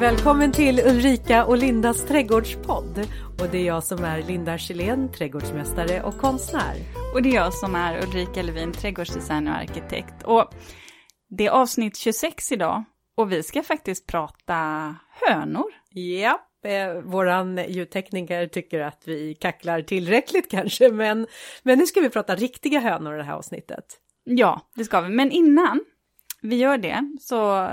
Välkommen till Ulrika och Lindas trädgårdspodd. Och det är jag som är Linda Kjellén, trädgårdsmästare och konstnär. Och det är jag som är Ulrika Levin, trädgårdsdesigner och arkitekt. Och det är avsnitt 26 idag och vi ska faktiskt prata hönor. Ja, eh, våran ljudtekniker tycker att vi kacklar tillräckligt kanske, men, men nu ska vi prata riktiga hönor i det här avsnittet. Ja, det ska vi. Men innan vi gör det, så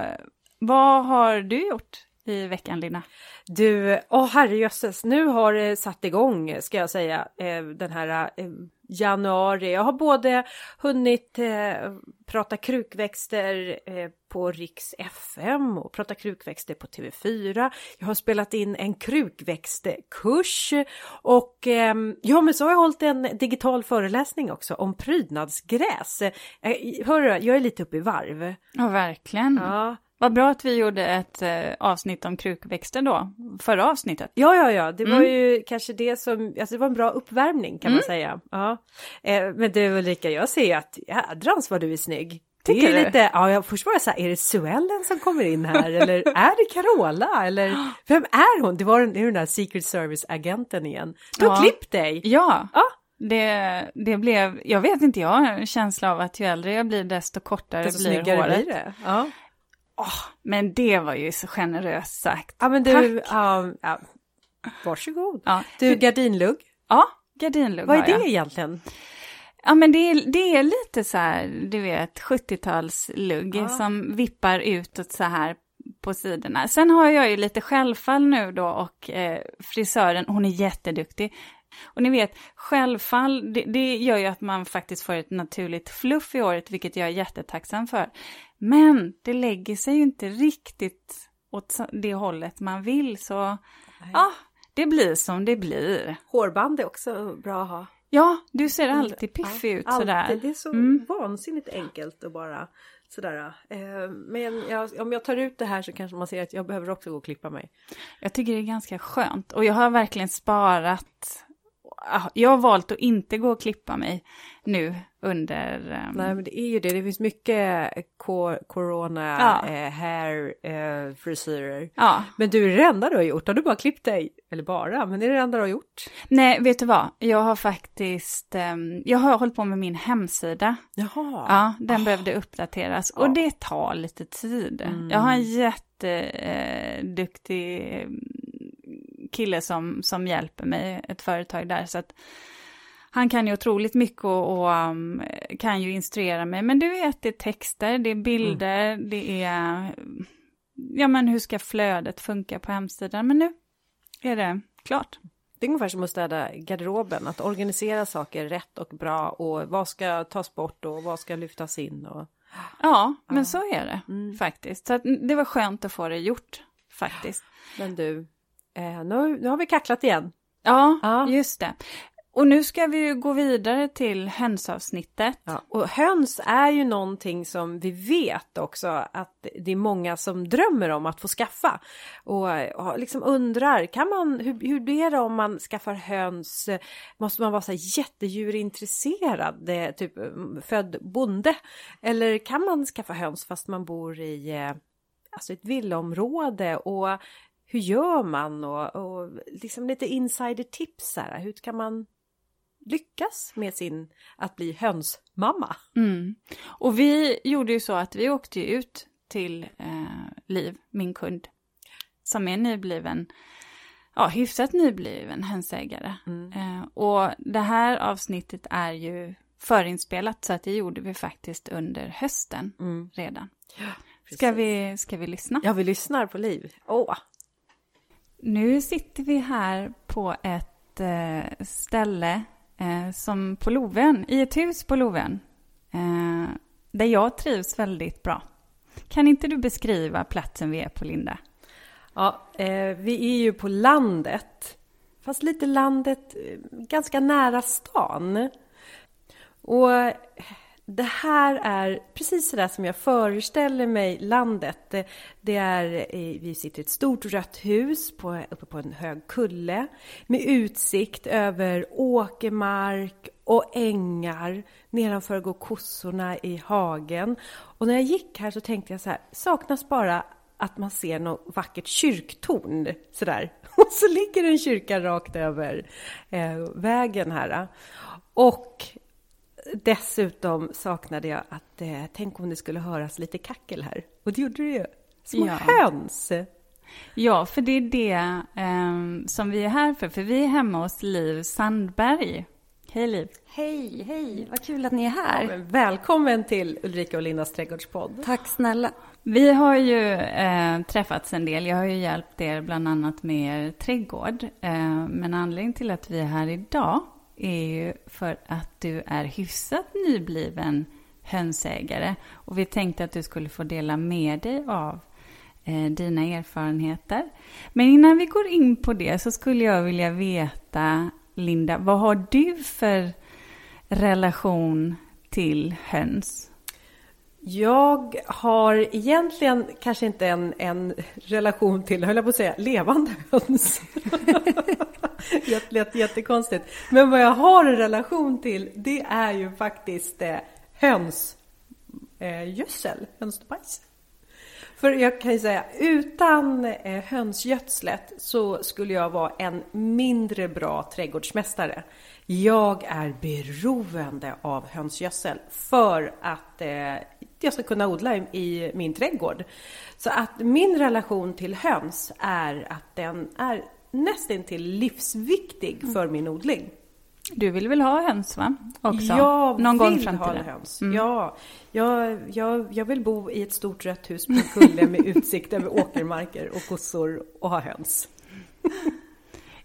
vad har du gjort i veckan, Lina? Du, åh herrejösses, nu har det satt igång ska jag säga, eh, den här eh, januari. Jag har både hunnit eh, prata krukväxter på Riks FM och prata krukväxter på TV4. Jag har spelat in en krukväxtkurs och eh, ja, men så har jag hållit en digital föreläsning också om prydnadsgräs. Eh, hörru, jag är lite uppe i varv. Ja, verkligen. Ja. Vad bra att vi gjorde ett eh, avsnitt om krukväxter då, förra avsnittet. Ja, ja, ja, det var mm. ju kanske det som, alltså det var en bra uppvärmning kan mm. man säga. Ja. Eh, men du Ulrika, jag ser att jädrans vad du är snygg. Tycker det är lite, ja, jag först var jag så här, är det Suellen som kommer in här eller är det Carola eller vem är hon? Det var den, det är den där Secret Service-agenten igen. Du har Ja. klippt dig! Ja, Ja. det, det blev, jag vet inte, jag har en känsla av att ju äldre jag blir desto kortare Desto blir håret. blir det. Ja. Åh, men det var ju så generöst sagt. ja, men du, Tack. ja, ja, varsågod. Ja, Du, gardinlugg, ja gardinlugg vad är det jag. egentligen? Ja men det är, det är lite så här, du vet, 70-talslugg Ja. som vippar utåt så här på sidorna. Sen har jag ju lite självfall nu då och eh, frisören, hon är jätteduktig. Och ni vet, självfall, det, det gör ju att man faktiskt får ett naturligt fluff i håret, vilket jag är jättetacksam för. Men det lägger sig ju inte riktigt åt det hållet man vill, så ja, det blir som det blir. Hårband är också bra att ha. Ja, du ser alltid piffig Ja, ut alltid. sådär. Det är så Mm. vansinnigt enkelt att bara sådär. Eh, men jag, om jag tar ut det här så kanske man ser att jag behöver också gå och klippa mig. Jag tycker det är ganska skönt och jag har verkligen sparat. Ah, Jag har valt att inte gå och klippa mig nu under... ehm, Nej men det är ju det, det finns mycket co- corona Ja. eh, hair eh, frisyrer. Ja, Men du, är det det enda du har gjort? Har du bara klippt dig? Eller bara, men är det det enda du har gjort? nej vet du vad? Jag har faktiskt, ehm, jag har hållit på med min hemsida. Jaha. Ja, den behövde uppdateras och det tar lite tid. Mm. Jag har en jätteduktig eh, kille som, som hjälper mig, ett företag där, så att han kan ju otroligt mycket och, och um, kan ju instruera mig. Men du vet, det är texter, det är bilder, det är... Ja, men hur ska flödet funka på hemsidan? Men nu är det klart. Det är ungefär som att städa garderoben, att organisera saker rätt och bra och vad ska tas bort och vad ska lyftas in och... Ja, men Ja. så är det Mm. faktiskt. Så det var skönt att få det gjort, faktiskt. Men du, eh, nu, nu har vi kacklat igen. Ja, Ja. just det. Och nu ska vi ju gå vidare till hönsavsnittet. Ja. Och höns är ju någonting som vi vet också att det är många som drömmer om att få skaffa. Och, och liksom undrar, kan man, hur, hur blir det om man skaffar höns? Måste man vara så här jättedjurintresserad, eh, typ mm, född bonde? Eller kan man skaffa höns fast man bor i eh, alltså ett villaområde? Och hur gör man? Och, och liksom lite insider-tips här, hur kan man lyckas med sin att bli hönsmamma. Mm. Och vi gjorde ju så att vi åkte ut till eh, Liv, min kund, som är nybliven, ja hyfsat nybliven hönsägare. Mm. Eh, och det här avsnittet är ju förinspelat så att det gjorde vi faktiskt under hösten Mm. redan. Precis. Ska vi, ska vi lyssna? Ja, vi lyssnar på Liv. Åh, nu sitter vi här på ett eh, ställe eh, som på Loven, i ett hus på Lovön, eh, där jag trivs väldigt bra. Kan inte du beskriva platsen vi är på, Linda? Ja, eh, vi är ju på landet. Fast lite landet, eh, ganska nära stan. Och det här är precis så där som jag föreställer mig landet. Det, det är, eh, vi sitter i ett stort rött hus på, uppe på en hög kulle med utsikt över åkermark och ängar. Nedanför går kossorna i hagen. Och när jag gick här så tänkte jag så här, saknas bara att man ser något vackert kyrktorn sådär. Och så ligger en kyrka rakt över eh, vägen här. Och dessutom saknade jag att eh, tänk om det skulle höras lite kackel här. Och det gjorde det ju. Små ja. höns. Ja, för det är det eh, som vi är här för. För vi är hemma hos Liv Sandberg. Hej Liv! Hej, hej! Vad kul att ni är här. Ja, välkommen till Ulrika och Lindas trädgårdspodd. Tack snälla. Vi har ju eh, träffats en del. Jag har ju hjälpt er bland annat med er trädgård. Eh, men anledningen till att vi är här idag är ju för att du är hyfsat nybliven hönsägare. Och vi tänkte att du skulle få dela med dig av eh, dina erfarenheter. Men innan vi går in på det så skulle jag vilja veta, Linda, vad har du för relation till höns? Jag har egentligen kanske inte en, en relation till, höll jag på att säga, levande höns. det lät jättekonstigt. Men vad jag har en relation till, det är ju faktiskt eh, hönsgödsel, eh, hönsbajs. För jag kan ju säga, utan eh, hönsgödslet så skulle jag vara en mindre bra trädgårdsmästare. Jag är beroende av hönsgödsel för att eh, jag ska kunna odla i, i, min trädgård. Så att min relation till höns är att den är nästintill livsviktig mm. för min odling. Du vill väl ha höns va? Också. Jag Någon vill gång framtiden. ha höns. Mm. Ja, jag, jag, jag vill bo i ett stort rött hus på kulle med utsikt över åkermarker och kossor och ha höns.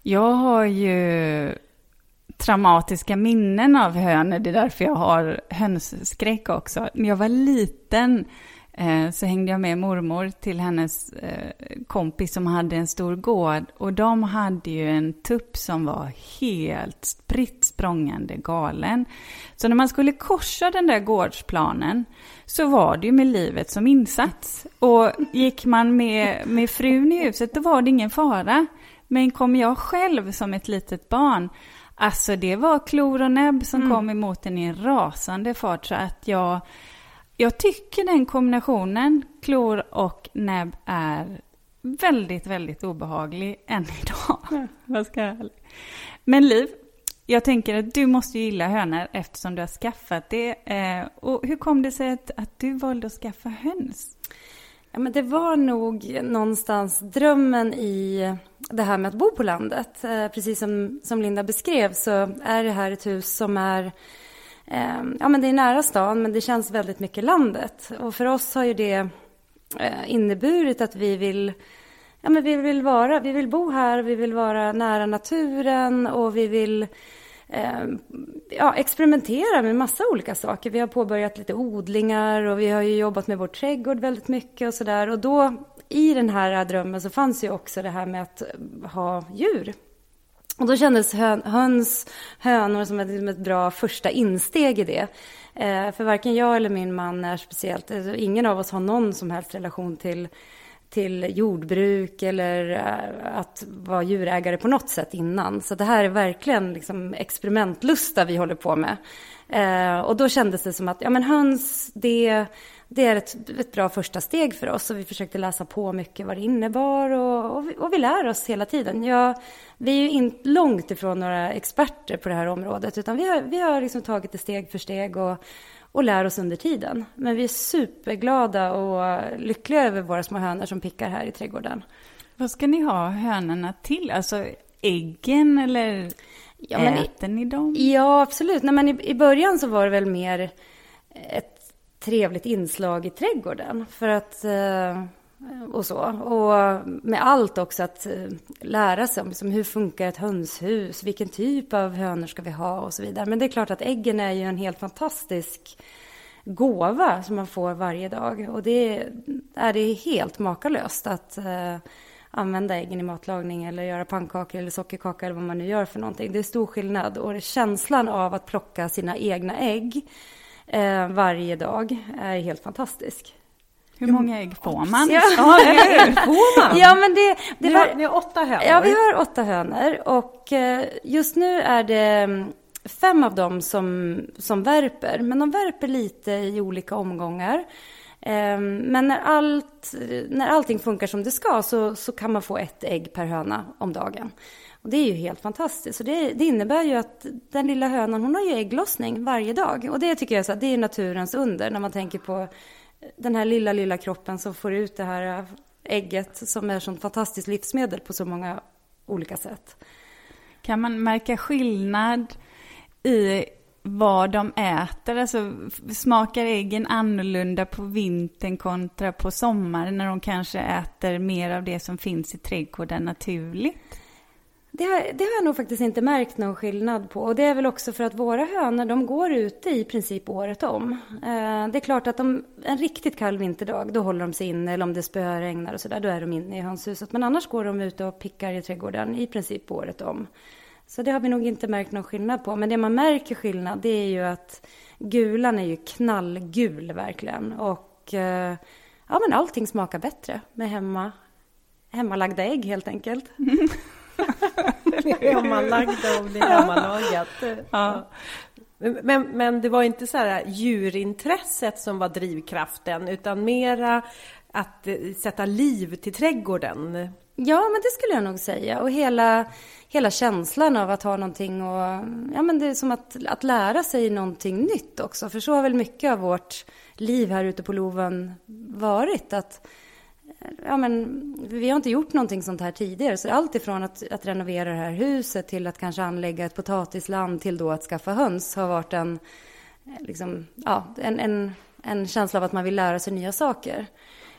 Jag har ju traumatiska minnen av hönor. Det är därför jag har hönsskräck också. När jag var liten eh, så hängde jag med mormor till hennes eh, kompis som hade en stor gård. Och de hade ju en tupp som var helt spritt språngande galen. Så när man skulle korsa den där gårdsplanen så var det ju med livet som insats. Och gick man med, med frun i huset då var det ingen fara. Men kom jag själv som ett litet barn Alltså det var klor och näbb som mm. kom emot en i en rasande fart så att jag, jag tycker den kombinationen, klor och näbb, är väldigt, väldigt obehaglig än idag. Vad ska jag... Men Liv, jag tänker att du måste gilla hönor eftersom du har skaffat det. Eh, och hur kom det sig att, att du valde att skaffa höns? Ja, men det var nog någonstans drömmen i det här med att bo på landet. Eh, precis som, som Linda beskrev så är det här ett hus som är eh, Ja, men det är nära stan, men det känns väldigt mycket landet. Och för oss har ju det eh, inneburit att vi vill Ja, men vi vill vara, vi vill bo här, vi vill vara nära naturen och vi vill eh, ja, experimentera med massa olika saker. Vi har påbörjat lite odlingar och vi har ju jobbat med vår trädgård väldigt mycket och sådär. Och då i den här drömmen så fanns ju också det här med att ha djur. Och då kändes hön, höns, hönor som ett, ett bra första insteg i det. Eh, för varken jag eller min man är speciellt, alltså ingen av oss har någon som helst relation till till jordbruk eller eh, att vara djurägare på något sätt innan. Så det här är verkligen liksom experimentlusta vi håller på med. Eh, och då kändes det som att ja, men höns, det, det är ett, ett bra första steg för oss. Och vi försökte läsa på mycket vad det innebar och, och, vi, och vi lär oss hela tiden. Ja, vi är ju inte långt ifrån några experter på det här området utan vi har, vi har liksom tagit det steg för steg och och lär oss under tiden. Men vi är superglada och lyckliga över våra små hönor som pickar här i trädgården. Vad ska ni ha hönorna till? Alltså äggen eller ja, äter ni dem? Ja, absolut. Nej, men i, i början så var det väl mer ett trevligt inslag i trädgården. För att eh, och så. Och med allt också att eh, lära sig om liksom, hur funkar ett hönshus, vilken typ av hönor ska vi ha och så vidare. Men det är klart att äggen är ju en helt fantastisk gåva som man får varje dag. Och det är det helt makalöst att eh, använda äggen i matlagning eller göra pannkakor eller sockerkaka eller vad man nu gör för någonting. Det är stor skillnad och känslan av att plocka sina egna ägg eh, varje dag är helt fantastisk. Hur många ägg får man? Ja, ja får man? Ja, men det, det var, ni har åtta hönor? Ja, vi har åtta hönor. Och eh, just nu är det mm, fem av dem som, som värper. Men de värper lite i olika omgångar. Ehm, men när, allt, när allting funkar som det ska så, så kan man få ett ägg per höna om dagen. Och det är ju helt fantastiskt. Och det, det, innebär ju att den lilla hönan hon har ju ägglossning varje dag. Och det tycker jag så, det är naturens under när man tänker på den här lilla, lilla kroppen som får ut det här ägget som är ett sånt fantastiskt livsmedel på så många olika sätt. Kan man märka skillnad i vad de äter? Alltså smakar äggen annorlunda på vintern kontra på sommaren när de kanske äter mer av det som finns i trädgården naturligt? Det har, det har jag nog faktiskt inte märkt någon skillnad på. Och det är väl också för att våra hönor, de går ute i princip året om. Eh, det är klart att de, en riktigt kall vinterdag, då håller de sig inne. Eller om det spöregnar, och sådär, då är de inne i hönshuset. Men annars går de ute och pickar i trädgården i princip året om. Så det har vi nog inte märkt någon skillnad på. Men det man märker skillnad, det är ju att gulan är ju knallgul verkligen. Och eh, ja, men allting smakar bättre med hemma, hemmalagda ägg helt enkelt. Mm hemmalagda och blir hemmalagat. Ja. Men, men det var inte så här djurintresset som var drivkraften utan mera att eh, sätta liv till trädgården. Ja, men det skulle jag nog säga. Och hela, hela känslan av att ha någonting och... Ja, men det är som att, att lära sig någonting nytt också. För så har väl mycket av vårt liv här ute på Loven varit. Att ja, men, vi har inte gjort någonting sånt här tidigare. Så allt ifrån att, att renovera det här huset till att kanske anlägga ett potatisland till då att skaffa höns har varit en, liksom, ja, en, en, en känsla av att man vill lära sig nya saker.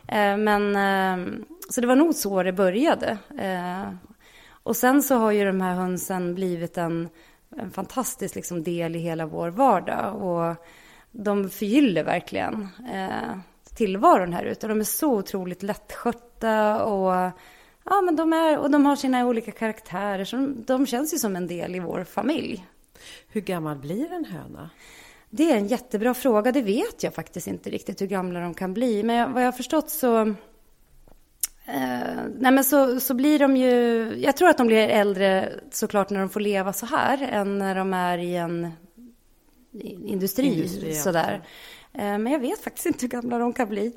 Eh, men, eh, så det var nog så det började. Eh, och sen så har ju de här hönsen blivit en, en fantastisk liksom, del i hela vår vardag. Och de förgyller verkligen eh, tillvaron här ute. De är så otroligt lättskötta och, ja, men de, är, och de har sina olika karaktärer. Så de, de känns ju som en del i vår familj. Hur gammal blir en höna? Det är en jättebra fråga. Det vet jag faktiskt inte riktigt hur gamla de kan bli. Men vad jag har förstått så... Eh, nej men så, så blir de ju... Jag tror att de blir äldre såklart när de får leva så här än när de är i en industri. industri sådär. Eh, men jag vet faktiskt inte hur gamla de kan bli.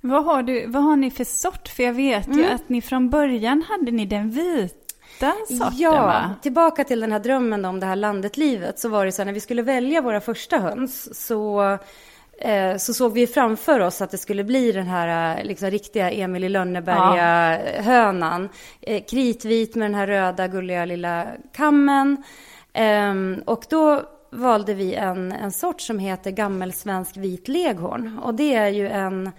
Vad har, du, vad har ni för sort? För jag vet mm. ju att ni från början hade ni den vita sorten Ja, va? tillbaka till den här drömmen om det här landet-livet. Så var det så här, när vi skulle välja våra första höns så eh, så såg vi framför oss att det skulle bli den här eh, liksom, riktiga Emil i Lönneberga-hönan. Ja. Kritvit med den här röda gulliga lilla kammen. Ehm, och då valde vi en, en sort som heter gammelsvensk vit leghorn. Och det är ju en,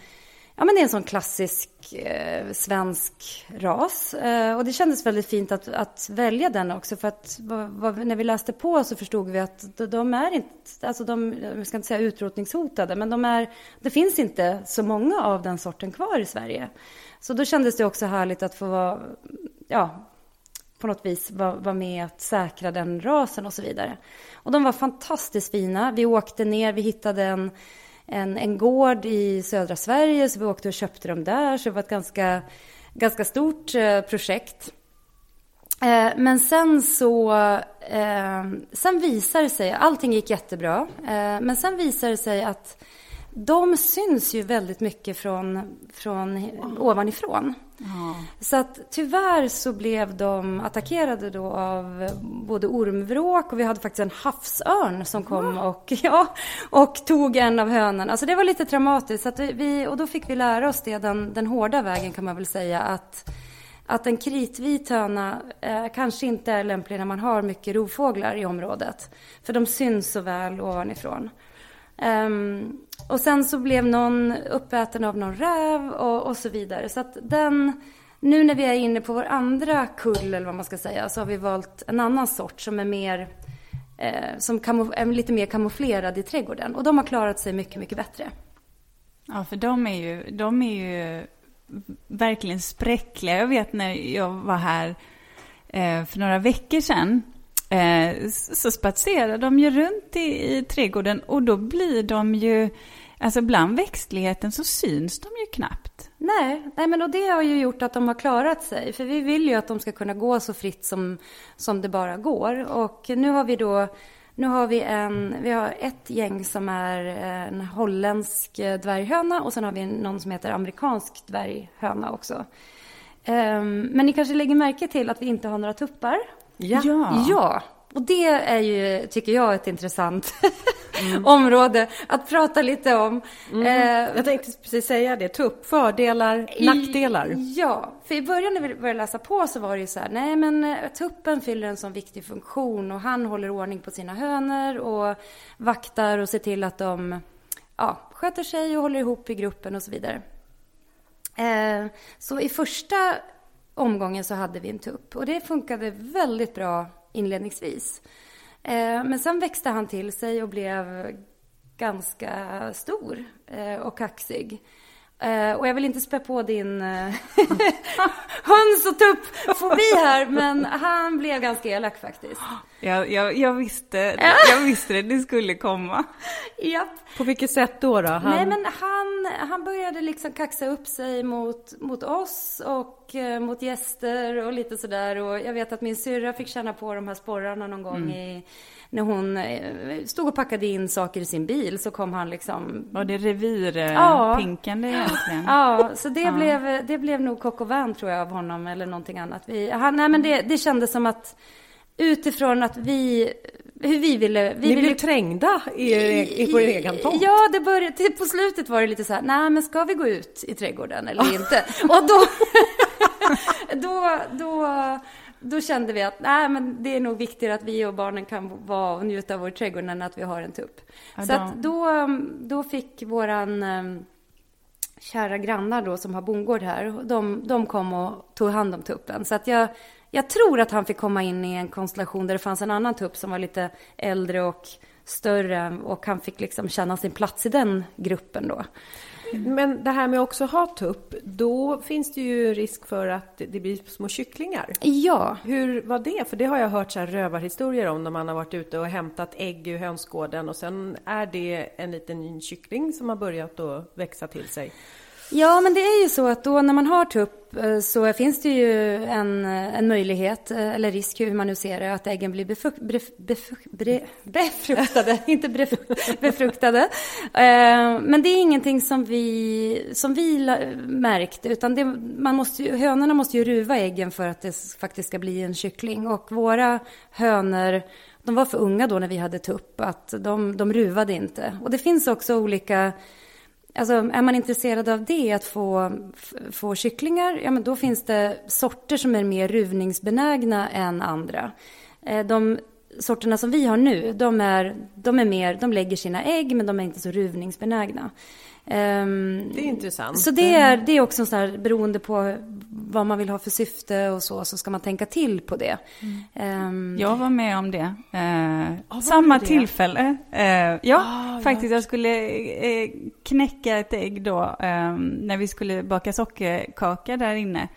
ja men det är en sån klassisk eh, svensk ras. Eh, och det kändes väldigt fint att, att välja den också för att vad, vad, när vi läste på så förstod vi att de, de är inte, alltså de, jag ska inte säga utrotningshotade, men de är, det finns inte så många av den sorten kvar i Sverige. Så då kändes det också härligt att få vara, ja, på något vis var, var med att säkra den rasen och så vidare. Och de var fantastiskt fina. Vi åkte ner, vi hittade en, en, en gård i södra Sverige så vi åkte och köpte dem där. Så det var ett ganska, ganska stort eh, projekt. Eh, men sen så, eh, sen visade det sig, allting gick jättebra, eh, men sen visade det sig att de syns ju väldigt mycket från, från ovanifrån. Ja. Så att tyvärr så blev de attackerade då av både ormvråk och vi hade faktiskt en havsörn som kom och, ja, och tog en av hönorna. Alltså det var lite traumatiskt. Så att vi, och då fick vi lära oss det den, den hårda vägen kan man väl säga. Att, att en kritvit höna eh, kanske inte är lämplig när man har mycket rovfåglar i området. För de syns så väl ovanifrån. Um, och sen så blev någon uppäten av någon räv och, och så vidare. Så att den, nu när vi är inne på vår andra kull eller vad man ska säga så har vi valt en annan sort som är mer eh, som är lite mer kamouflerad i trädgården. Och de har klarat sig mycket, mycket bättre. Ja, för de är ju, de är ju verkligen spräckliga. Jag vet när jag var här eh, för några veckor sedan eh, så spatserar de ju runt i, i trädgården och då blir de ju, alltså bland växtligheten så syns de ju knappt. Nej, nej men och det har ju gjort att de har klarat sig. För vi vill ju att de ska kunna gå så fritt som, som det bara går. Och nu har vi då Nu har vi, en, vi har ett gäng som är en holländsk dvärghöna och sen har vi någon som heter amerikansk dvärghöna också. Um, men ni kanske lägger märke till att vi inte har några tuppar? Ja. Ja. Ja, och det är ju, tycker jag, ett intressant område att prata lite om. Eh, Jag tänkte precis säga det, tupp, fördelar, nackdelar. Ja, för i början när vi började läsa på så var det ju så här, nej men eh, tuppen fyller en sån viktig funktion och han håller ordning på sina hönor och vaktar och ser till att de ja, sköter sig och håller ihop i gruppen och så vidare. Eh, så i första omgången så hade vi en tupp och det funkade väldigt bra inledningsvis. Eh, men sen växte han till sig och blev ganska stor eh, och kaxig. Eh, och jag vill inte spä på din höns och tuppfobi här, men han blev ganska elak faktiskt. Jag, jag, jag, visste, jag visste det, det skulle komma. Japp. På vilket sätt då? då? Han... Nej, men han, han började liksom kaxa upp sig mot, mot oss och eh, mot gäster och lite sådär. Och jag vet att min syrra fick känna på de här sporrarna någon gång i, när hon eh, stod och packade in saker i sin bil så kom han liksom Var det Ja. revirpinkande egentligen? Ja, så det, blev, det blev nog Coq au vin, tror jag av honom eller någonting annat. Vi, han, nej, men det, det kändes som att utifrån att vi, hur vi ville... Vi Ni ville blev trängda i, i, på er egen tomt. Ja, det började, till, på slutet var det lite så här, nej men ska vi gå ut i trädgården eller inte? Och då, då, då, då kände vi att nej men det är nog viktigare att vi och barnen kan vara och njuta av vår trädgård än att vi har en tupp. Så att då, då fick våran eh, kära grannar då som har bondgård här, de, de kom och tog hand om tuppen. Så att jag, jag tror att han fick komma in i en konstellation där det fanns en annan tupp som var lite äldre och större och han fick liksom känna sin plats i den gruppen då. Men det här med att också ha tupp, då finns det ju risk för att det blir små kycklingar. Ja, Hur var det? För det har jag hört så här rövarhistorier om när man har varit ute och hämtat ägg ur hönsgården och sen är det en liten kyckling som har börjat att växa till sig. Ja, men det är ju så att då när man har tupp eh, så finns det ju en, eh, en möjlighet, eh, eller risk hur man nu ser det, att äggen blir befuk, bref, befuk, bref, befruktade, inte bref, befruktade. Men det är ingenting som vi, som vi märkt, utan det, man måste ju, hönorna måste ju ruva äggen för att det faktiskt ska bli en kyckling. Och våra hönor, de var för unga då när vi hade tupp, att de, de ruvade inte. Och det finns också olika Alltså, är man intresserad av det, att få, få kycklingar, ja men då finns det sorter som är mer ruvningsbenägna än andra. Eh, De sorterna som vi har nu, de är, de är mer, de lägger sina ägg men de är inte så ruvningsbenägna. Ehm, Det är intressant. så det är, det är också så här, beroende på vad man vill ha för syfte och så, så ska man tänka till på det. Ehm, Jag var med om det. Eh, samma det? tillfälle. Eh, ja, Ah, faktiskt. Jag skulle eh, knäcka ett ägg då eh, när vi skulle baka sockerkaka där inne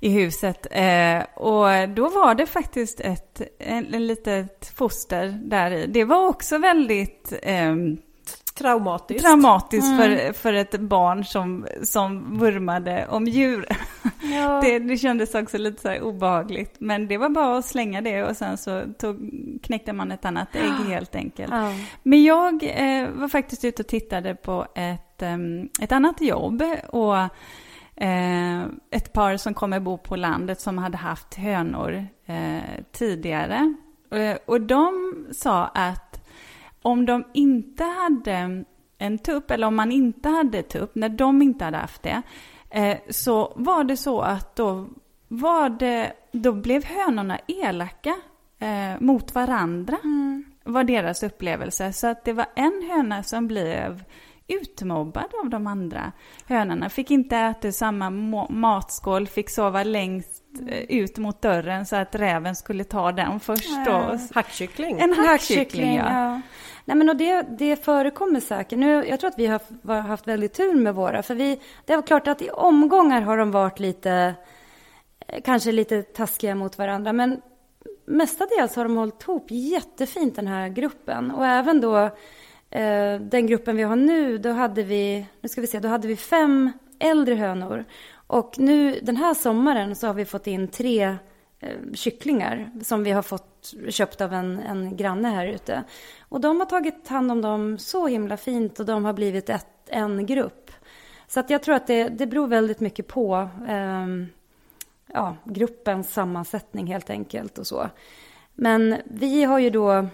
i huset. Eh, och då var det faktiskt ett en, en litet foster där i. Det var också väldigt eh, Traumatiskt. traumatiskt för, för ett barn som, som vurmade om djur. ja. Det, det kändes också lite så obehagligt. Men det var bara att slänga det och sen så tog, knäckte man ett annat ägg helt enkelt. Ja. Men jag eh, var faktiskt ute och tittade på ett, em, ett annat jobb. Och eh, ett par som kommer bo på landet som hade haft hönor eh, tidigare. Eh, och de sa att om de inte hade en tupp, eller om man inte hade tupp, när de inte hade haft det, eh, så var det så att då, var det, då blev hönorna elaka eh, mot varandra, var deras upplevelse. Så att det var en höna som blev utmobbad av de andra hönorna. Fick inte äta samma matskål, fick sova längst eh, ut mot dörren så att räven skulle ta den först då. Hackkyckling. En Hackkyckling, hackkyckling, ja. ja. Nej, men och det, det förekommer säkert. Nu, jag tror att vi har har haft väldigt tur med våra. För vi, det är klart att i omgångar har de varit lite, eh, kanske lite taskiga mot varandra. Men mestadels har de hållit ihop jättefint den här gruppen. Och även då eh, den gruppen vi har nu, då hade vi, nu ska vi se, då hade vi fem äldre hönor. Och nu den här sommaren så har vi fått in tre Eh, kycklingar som vi har fått köpt av en, en granne här ute. Och de har tagit hand om dem så himla fint och de har blivit ett, en grupp. Så att jag tror att det, det beror väldigt mycket på eh, ja, gruppens sammansättning helt enkelt och så. Men vi har ju då,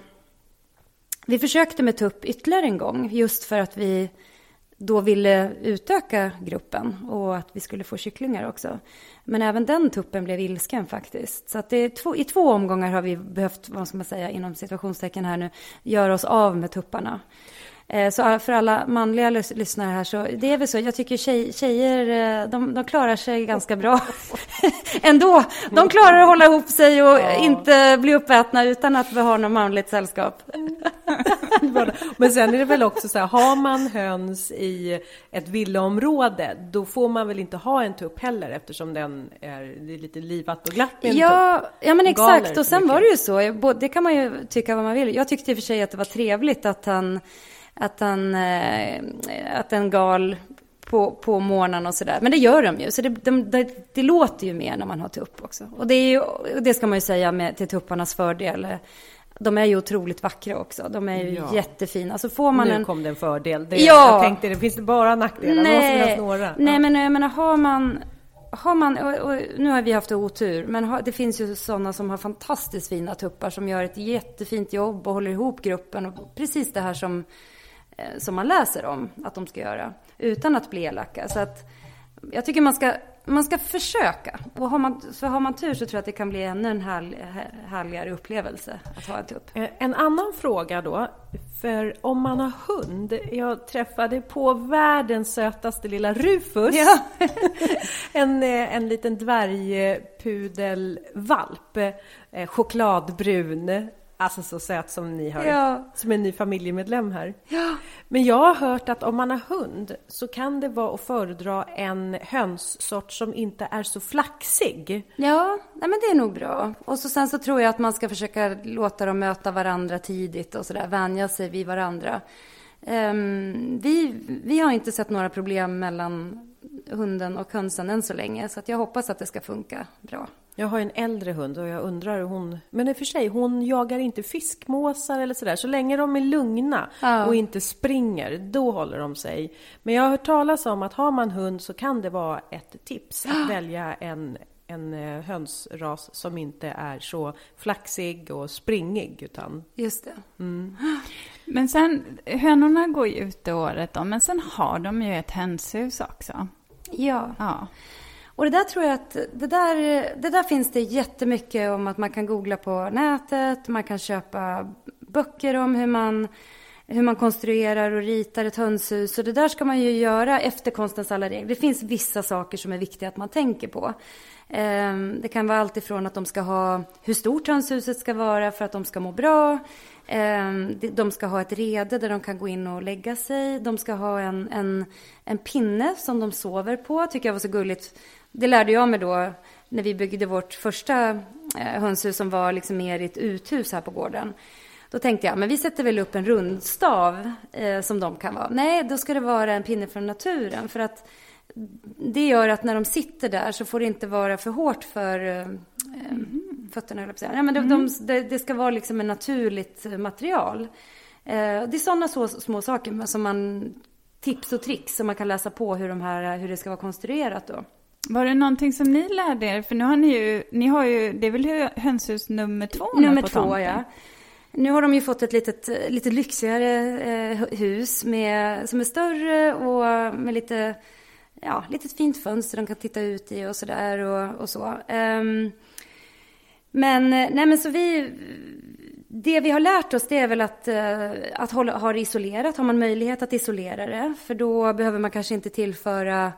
vi försökte med tupp ytterligare en gång just för att vi då ville utöka gruppen och att vi skulle få kycklingar också. Men även den tuppen blev ilsken faktiskt. Så att det två, i två omgångar har vi behövt, vad ska man säga, inom situationstecken här nu, göra oss av med tupparna. Eh, så för alla manliga lyssnare här så det är väl så. Jag tycker tjej, tjejer eh, de, de klarar sig ganska bra ändå. De klarar att hålla ihop sig och ja. inte bli uppätna utan att vi har något manligt sällskap. Men sen är det väl också så här, har man höns i ett villaområde då får man väl inte ha en tupp heller eftersom den är, det är lite livat och glatt med en ja, tupp. Ja, men exakt. Och sen var det ju så, det kan man ju tycka vad man vill. Jag tyckte i och för sig att det var trevligt att han att, han, eh, att den gal på, på morgonen och sådär. Men det gör de ju, så det, de, det, det, låter ju mer när man har tupp också. Och det, är ju, det ska man ju säga med, till tupparnas fördel. De är ju otroligt vackra också. De är ju ja. jättefina. Så får man nu en... kom det en fördel. Det, ja. Jag tänkte, det finns det bara nackdelar? Nej, det några. nej ja. men jag menar, har man... Har man, och, och, nu har vi haft otur, men har, det finns ju sådana som har fantastiskt fina tuppar som gör ett jättefint jobb och håller ihop gruppen. Och precis det här som som man läser om att de ska göra utan att bli elaka. Så att jag tycker man ska, man ska försöka. Och har man, för har man tur så tror jag att det kan bli ännu en härlig, härligare upplevelse att ha en tupp. Eh, en annan fråga då. För om man har hund. Jag träffade på världens sötaste lilla Rufus. Ja. en, eh, en liten dvärgpudelvalp. Chokladbrun. Alltså så söt som ni har, ja. som en ny familjemedlem här. Ja. Men jag har hört att om man har hund så kan det vara att föredra en hönssort som inte är så flaxig. Ja, nej men det är nog bra. Och så sen så tror jag att man ska försöka låta dem möta varandra tidigt och sådär, vänja sig vid varandra. Um, vi, vi har inte sett några problem mellan hunden och hönsen än så länge, så jag hoppas att det ska funka bra. Jag har en äldre hund och jag undrar hur hon... Men i och för sig, hon jagar inte fiskmåsar eller sådär. Så länge de är lugna ja. och inte springer, då håller de sig. Men jag har hört talas om att har man hund så kan det vara ett tips att välja en, en eh, hönsras som inte är så flaxig och springig utan... Just det. Mm. Men sen, hönorna går ju ute året då, men sen har de ju ett hönshus också. Ja. ja. Och det där tror jag att, det där, det där finns det jättemycket om att man kan googla på nätet, man kan köpa böcker om hur man, hur man konstruerar och ritar ett hönshus. Och det där ska man ju göra efter konstens alla regler. Det finns vissa saker som är viktiga att man tänker på. Ehm, det kan vara allt ifrån att de ska ha hur stort hönshuset ska vara för att de ska må bra. Ehm, de ska ha ett rede där de kan gå in och lägga sig. De ska ha en, en, en pinne som de sover på. Tycker jag var så gulligt. Det lärde jag mig då när vi byggde vårt första eh, hönshus som var liksom mer i ett uthus här på gården. Då tänkte jag, men vi sätter väl upp en rundstav eh, som de kan vara. Nej, då ska det vara en pinne från naturen. För att det gör att när de sitter där så får det inte vara för hårt för eh, mm. fötterna, höll jag men de, mm. de, det, ska vara liksom ett naturligt material. Eh, det är sådana så, små saker som man, tips och tricks som man kan läsa på hur, de här, hur det ska vara konstruerat då. Var det någonting som ni lärde er? För nu har ni ju, ni har ju, det är väl hönshus nummer två Nummer på två, tomten. ja. Nu har de ju fått ett litet, lite lyxigare eh, hus med, som är större och med lite, ja, litet fint fönster de kan titta ut i och sådär och, och så. Um, men, nej men så vi, det vi har lärt oss det är väl att, eh, att hålla, ha det isolerat. Har man möjlighet att isolera det, för då behöver man kanske inte tillföra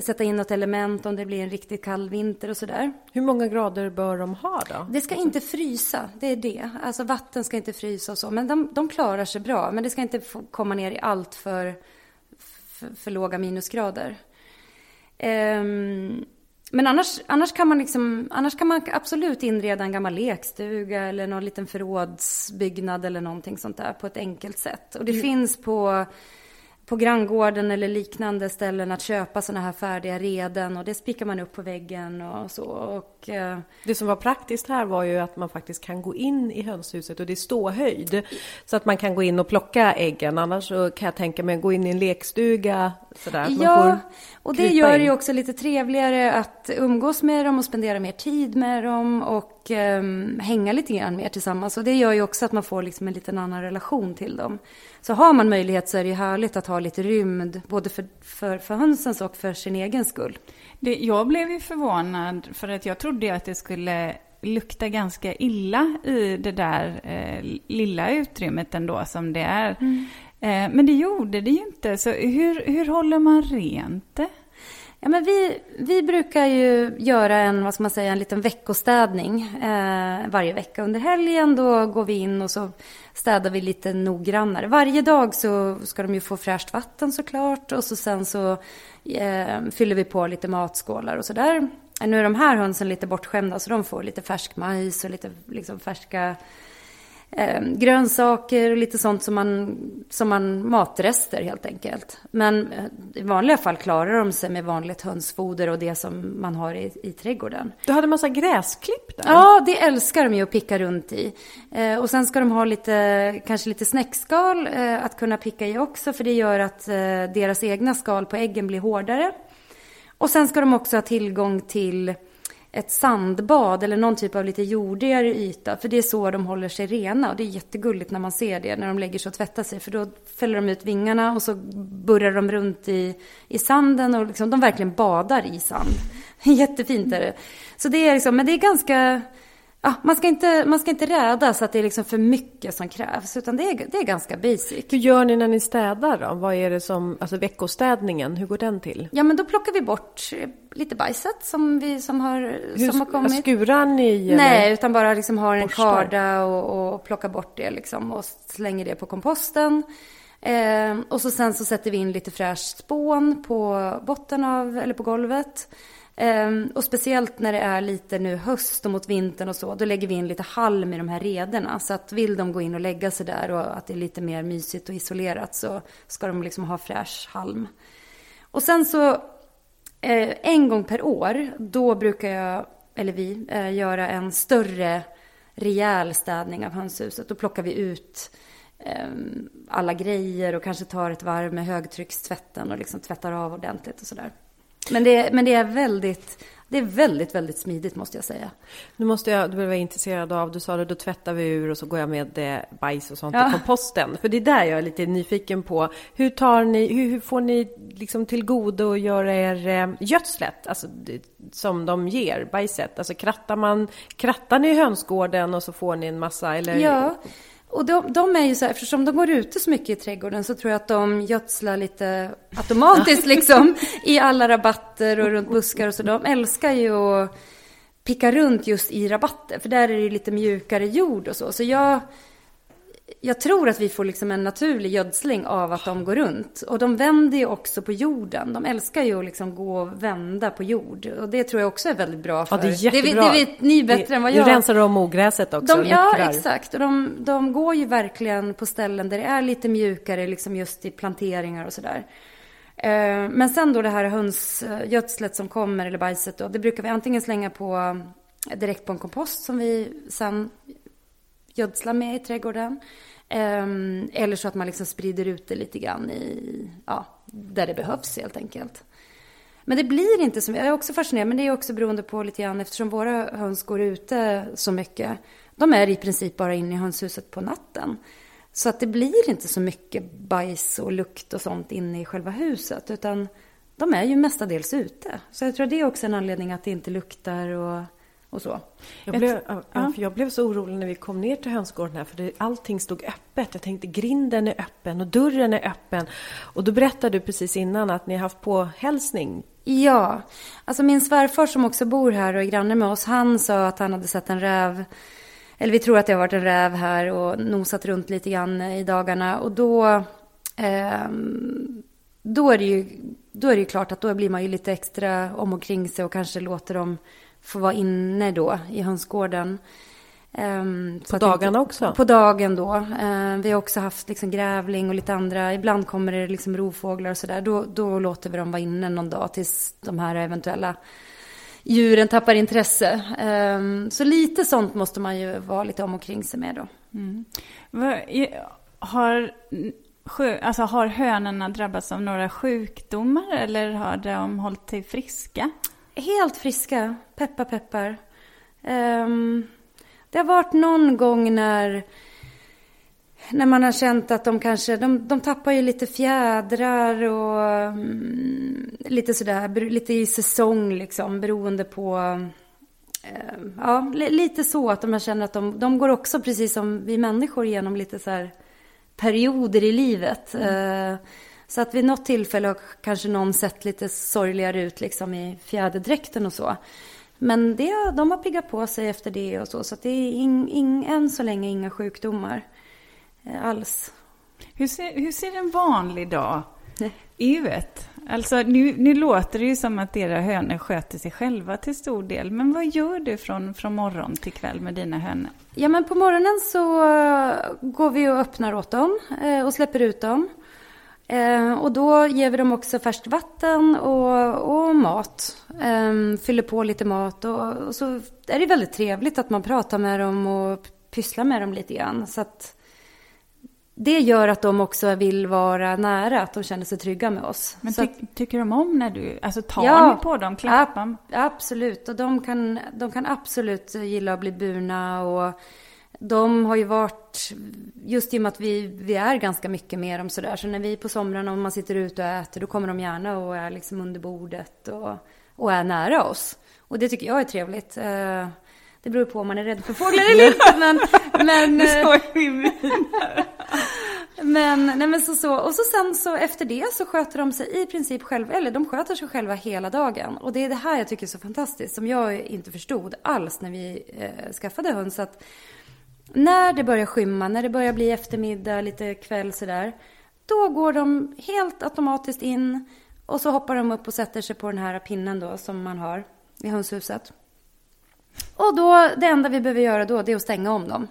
sätta in något element om det blir en riktigt kall vinter och sådär. Hur många grader bör de ha då? Det ska inte frysa, det är det. Alltså vatten ska inte frysa och så, men de, de klarar sig bra. Men det ska inte komma ner i allt för, för, för låga minusgrader. Um, men annars, annars, kan man liksom, annars kan man absolut inreda en gammal lekstuga eller någon liten förrådsbyggnad eller någonting sånt där på ett enkelt sätt. Och det mm. finns på på granngården eller liknande ställen att köpa sådana här färdiga reden och det spikar man upp på väggen och så. Och, eh, det som var praktiskt här var ju att man faktiskt kan gå in i hönshuset och det är ståhöjd. Så att man kan gå in och plocka äggen. Annars så kan jag tänka mig att gå in i en lekstuga sådär. ja, och det gör det ju också lite trevligare att umgås med dem och spendera mer tid med dem och eh, hänga lite grann mer tillsammans. Och det gör ju också att man får liksom en liten annan relation till dem. Så har man möjlighet så är det ju härligt att ha lite rymd, både för, för, för hönsens och för sin egen skull. Det, jag blev ju förvånad, för att jag trodde att det skulle lukta ganska illa i det där eh, lilla utrymmet ändå som det är. Mm. Eh, men det gjorde det ju inte, så hur, hur håller man rent det? Ja, men vi, vi brukar ju göra en, vad ska man säga, en liten veckostädning eh, varje vecka. Under helgen då går vi in och så städar vi lite noggrannare. Varje dag så ska de ju få fräscht vatten såklart och så sen så eh, fyller vi på lite matskålar och sådär. Nu är de här hönsen lite bortskämda så de får lite färsk majs och lite liksom färska eh, grönsaker och lite sånt som man, som man matrester helt enkelt. Men eh, i vanliga fall klarar de sig med vanligt hönsfoder och det som man har i, i trädgården. Du hade massa gräsklipp där? Ja, det älskar de ju att picka runt i. Eh, och sen ska de ha lite, kanske lite snäckskal eh, att kunna picka i också för det gör att eh, deras egna skal på äggen blir hårdare. Och sen ska de också ha tillgång till ett sandbad eller någon typ av lite jordigare yta. För det är så de håller sig rena och det är jättegulligt när man ser det när de lägger sig och tvättar sig. För då fäller de ut vingarna och så burrar de runt i, i sanden och liksom, de verkligen badar i sand. Jättefint är det. Så det är liksom, men det är ganska Ja, man, ska inte, man ska inte räda så att det är liksom för mycket som krävs, utan det är, det är ganska basic. Hur gör ni när ni städar då? Vad är det som, alltså veckostädningen, hur går den till? Ja, men då plockar vi bort lite bajset som, vi, som, har, hur, som har kommit. Skurar ni? Nej, eller? utan bara liksom har en karda och, och plockar bort det liksom och slänger det på komposten. Eh, och så sen så sätter vi in lite fräscht spån på botten av, eller på golvet. Eh, och speciellt när det är lite nu höst och mot vintern och så, då lägger vi in lite halm i de här rederna. Så att vill de gå in och lägga sig där och att det är lite mer mysigt och isolerat så ska de liksom ha fräsch halm. Och sen så eh, en gång per år, då brukar jag, eller vi, eh, göra en större rejäl städning av hönshuset. Då plockar vi ut alla grejer och kanske tar ett varv med högtryckstvätten och liksom tvättar av ordentligt och sådär. Men det, men det är väldigt, det är väldigt, väldigt smidigt måste jag säga. Nu måste jag, du var intresserad av, du sa det, då tvättar vi ur och så går jag med eh, bajs och sånt ja. i komposten. För det är där jag är lite nyfiken på. Hur tar ni, hur, hur får ni liksom till godo att göra er eh, gödslet? Alltså som de ger, bajset. Alltså krattar man, krattar ni hönsgården och så får ni en massa eller? Ja. Och de, de, är ju så här, eftersom de går ute så mycket i trädgården så tror jag att de gödslar lite automatiskt liksom i alla rabatter och runt buskar och så. De älskar ju att picka runt just i rabatter för där är det ju lite mjukare jord och så. Så jag jag tror att vi får liksom en naturlig gödsling av att de går runt. Och de vänder ju också på jorden. De älskar ju att liksom gå och vända på jord. Och det tror jag också är väldigt bra för... Ja, det är jättebra. Det, det vet ni bättre det, än vad jag. Du rensar om ogräset också. De, ja, exakt. Och de, de går ju verkligen på ställen där det är lite mjukare, liksom just i planteringar och sådär. Eh, men sen då det här hönsgödslet som kommer, eller bajset då, det brukar vi antingen slänga på direkt på en kompost som vi sen gödsla med i trädgården. Ehm, eller så att man liksom sprider ut det lite grann i, ja, där det behövs helt enkelt. Men det blir inte som, jag är också fascinerad, men det är också beroende på lite grann eftersom våra höns går ute så mycket. De är i princip bara inne i hönshuset på natten. Så att det blir inte så mycket bajs och lukt och sånt inne i själva huset, utan de är ju mestadels ute. Så jag tror det är också en anledning att det inte luktar och och så. Jag blev, ja, för jag blev så orolig när vi kom ner till hönsgården här för det, allting stod öppet. Jag tänkte grinden är öppen och dörren är öppen. Och då berättade du precis innan att ni har haft påhälsning. Ja, alltså min svärfar som också bor här och är granne med oss, han sa att han hade sett en räv eller vi tror att det har varit en räv här och nosat runt lite grann i dagarna. Och då, eh, då, är det ju, då är det ju klart att då blir man ju lite extra om och kring sig och kanske låter dem få vara inne då i hönsgården. Um, på dagarna inte, också? På dagen då. Uh, vi har också haft liksom grävling och lite andra. Ibland kommer det liksom rovfåglar och sådär. Då, då låter vi dem vara inne någon dag tills de här eventuella djuren tappar intresse. Um, så lite sånt måste man ju vara lite om och kring sig med då. Mm. Har, alltså, har hönorna drabbats av några sjukdomar eller har de hållit sig friska? Helt friska, peppar peppar. Um, det har varit någon gång när, när man har känt att de kanske, de, de tappar ju lite fjädrar och um, lite sådär, lite i säsong liksom beroende på uh, Ja, lite så att man känner att de, de går också precis som vi människor genom lite så här perioder i livet. Mm. Uh, så att vid något tillfälle har kanske någon sett lite sorgligare ut liksom i fjäderdräkten och så. Men det, de har piggat på sig efter det och så. Så det är in, in, än så länge inga sjukdomar eh, alls. Hur ser, hur ser en vanlig dag ut? Alltså nu, nu låter det ju som att era hönor sköter sig själva till stor del. Men vad gör du från, från morgon till kväll med dina hönor? Ja men på morgonen så går vi och öppnar åt dem eh, och släpper ut dem. Eh, och då ger vi dem också färskt vatten och, och mat. Eh, fyller på lite mat och, och, så är det väldigt trevligt att man pratar med dem och pysslar med dem lite grann. Så att det gör att de också vill vara nära, att de känner sig trygga med oss. Men ty att, tycker de om när du, alltså tar ja, ni på dem, klappar? Ab absolut, och de kan, de kan absolut gilla att bli burna och de har ju varit, just i och med att vi, vi är ganska mycket med dem sådär, så när vi på somrarna, om man sitter ute och äter, då kommer de gärna och är liksom under bordet och, och är nära oss. Och det tycker jag är trevligt. Eh, det beror på om man är rädd för fåglar eller inte, men... men min Men, nej men så, så, och så sen så efter det så sköter de sig i princip själva, eller de sköter sig själva hela dagen. Och det är det här jag tycker är så fantastiskt, som jag inte förstod alls när vi eh, skaffade höns. Att när det börjar skymma, när det börjar bli eftermiddag, lite kväll sådär. Då går de helt automatiskt in och så hoppar de upp och sätter sig på den här pinnen då som man har i hönshuset. Och då, det enda vi behöver göra då, det är att stänga om dem.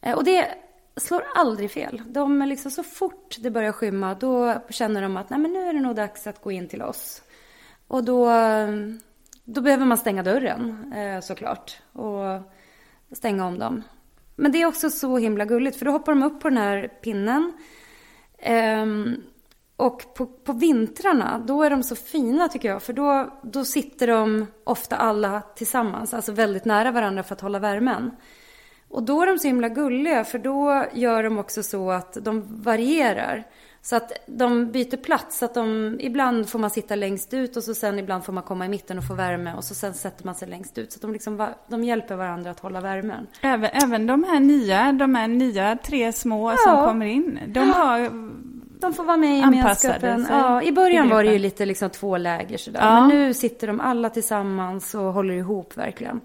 Eh, och det slår aldrig fel. De är liksom så fort det börjar skymma, då känner de att Nej, men nu är det nog dags att gå in till oss. Och då, då behöver man stänga dörren eh, såklart och stänga om dem. Men det är också så himla gulligt för då hoppar de upp på den här pinnen. Um, och på, på vintrarna, då är de så fina tycker jag. För då, då sitter de ofta alla tillsammans, alltså väldigt nära varandra för att hålla värmen. Och då är de så himla gulliga för då gör de också så att de varierar. Så att de byter plats. Så att de, ibland får man sitta längst ut och så sen ibland får man komma i mitten och få värme. Och så sen sätter man sig längst ut. Så att de, liksom, de hjälper varandra att hålla värmen. Även, även de här nya, de här nya tre små ja. som kommer in. De har de får vara med i gemenskapen. Ja, I början var det ju lite liksom två läger sådär. Ja. Men nu sitter de alla tillsammans och håller ihop verkligen.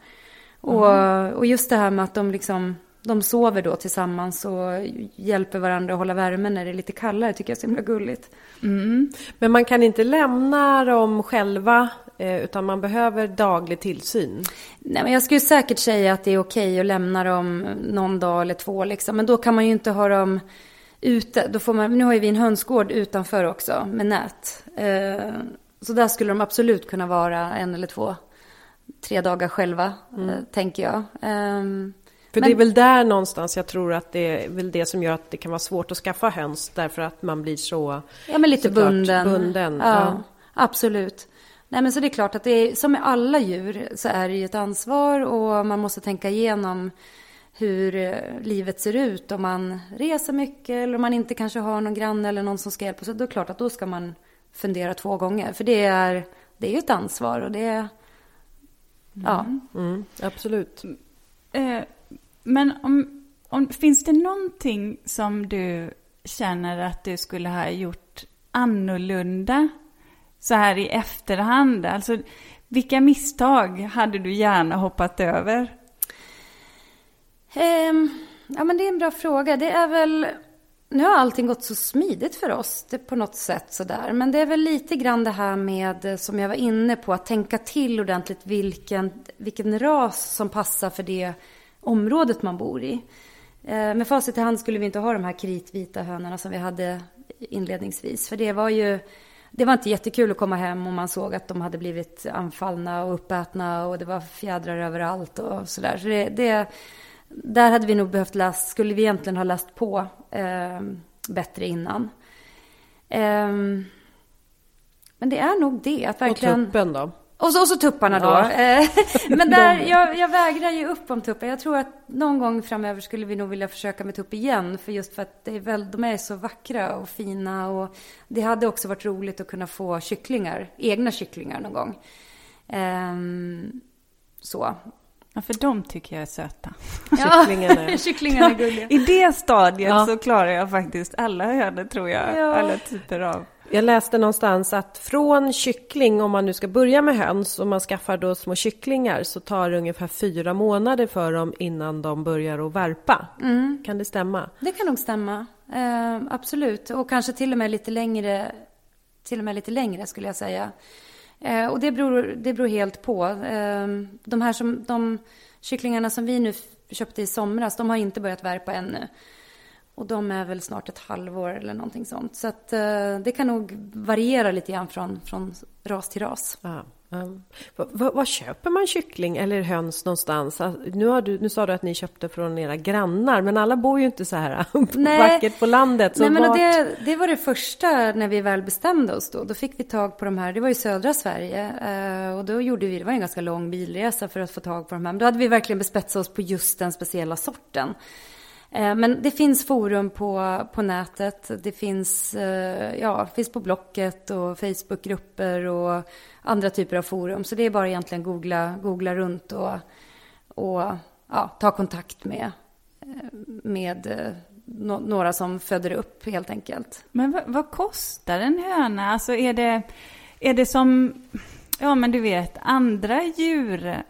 Och, mm. och just det här med att de liksom de sover då tillsammans och hjälper varandra att hålla värmen när det är lite kallare tycker jag är så himla gulligt. Mm. Men man kan inte lämna dem själva eh, utan man behöver daglig tillsyn? Nej men jag skulle säkert säga att det är okej att lämna dem någon dag eller två liksom. Men då kan man ju inte ha dem ute. Då får man, nu har ju vi en hönsgård utanför också med nät. Eh, så där skulle de absolut kunna vara en eller två, tre dagar själva, mm. tänker jag. För Men, det är väl där någonstans jag tror att det är väl det som gör att det kan vara svårt att skaffa höns därför att man blir så Ja men lite bunden. bunden. Ja, ja, absolut. Nej men så det är klart att det är som med alla djur så är det ju ett ansvar och man måste tänka igenom hur eh, livet ser ut om man reser mycket eller om man inte kanske har någon granne eller någon som ska hjälpa. Så då är det klart att då ska man fundera två gånger. För det är, det är ju ett ansvar och det är... Ja. Mm, mm absolut. Eh, men om, om, finns det någonting som du känner att du skulle ha gjort annorlunda så här i efterhand? Alltså, vilka misstag hade du gärna hoppat över? Um, ja, men det är en bra fråga. Det är väl... Nu har allting gått så smidigt för oss det på något sätt sådär. Men det är väl lite grann det här med, eh, som jag var inne på, att tänka till ordentligt vilken, vilken ras som passar för det området man bor i. Eh, med facit i hand skulle vi inte ha de här kritvita hönorna som vi hade inledningsvis. För det var ju det var inte jättekul att komma hem och man såg att de hade blivit anfallna och uppätna och det var fjädrar överallt och sådär. Så det, det, där hade vi nog behövt läsa, skulle vi egentligen ha läst på eh, bättre innan. Eh, men det är nog det, att verkligen... Och tuppen då? Och så, och så tupparna då. Ja. Eh, men där, jag, jag vägrar ge upp om tuppen. Jag tror att någon gång framöver skulle vi nog vilja försöka med tupp igen. För just för att det är väl, de är så vackra och fina. Och det hade också varit roligt att kunna få kycklingar, egna kycklingar någon gång. Um, så. Ja, för de tycker jag är söta. Ja, kycklingarna. kycklingarna är gulliga. I det stadiet ja. så klarar jag faktiskt alla hönor, tror jag. Ja. Alla typer av jag läste någonstans att från kyckling, om man nu ska börja med höns och man skaffar då små kycklingar så tar det ungefär fyra månader för dem innan de börjar att värpa. Mm. Kan det stämma? Det kan nog stämma. Eh, absolut. Och kanske till och med lite längre, till och med lite längre skulle jag säga. Eh, och det beror, det beror helt på. Eh, de här som, de kycklingarna som vi nu köpte i somras, de har inte börjat värpa ännu. Och de är väl snart ett halvår eller någonting sånt. Så att eh, det kan nog variera lite grann från, från ras till ras. Ja. Um, vad, köper man kyckling eller höns någonstans? Alltså, nu, har du, nu sa du att ni köpte från era grannar, men alla bor ju inte så här Nej. vackert på landet. Så Nej, men vart... det, det var det första när vi väl bestämde oss då. Då fick vi tag på de här, det var i södra Sverige. Eh, och då gjorde vi, det var en ganska lång bilresa för att få tag på de här. Men då hade vi verkligen bespetsat oss på just den speciella sorten. Eh, men det finns forum på, på nätet. Det finns, eh, ja, finns på Blocket och Facebookgrupper och andra typer av forum. Så det är bara egentligen googla, googla runt och, och ja, ta kontakt med, eh, med några som föder upp helt enkelt. Men vad, vad kostar en höna? Alltså är det, är det som Ja, men du vet, andra djurraser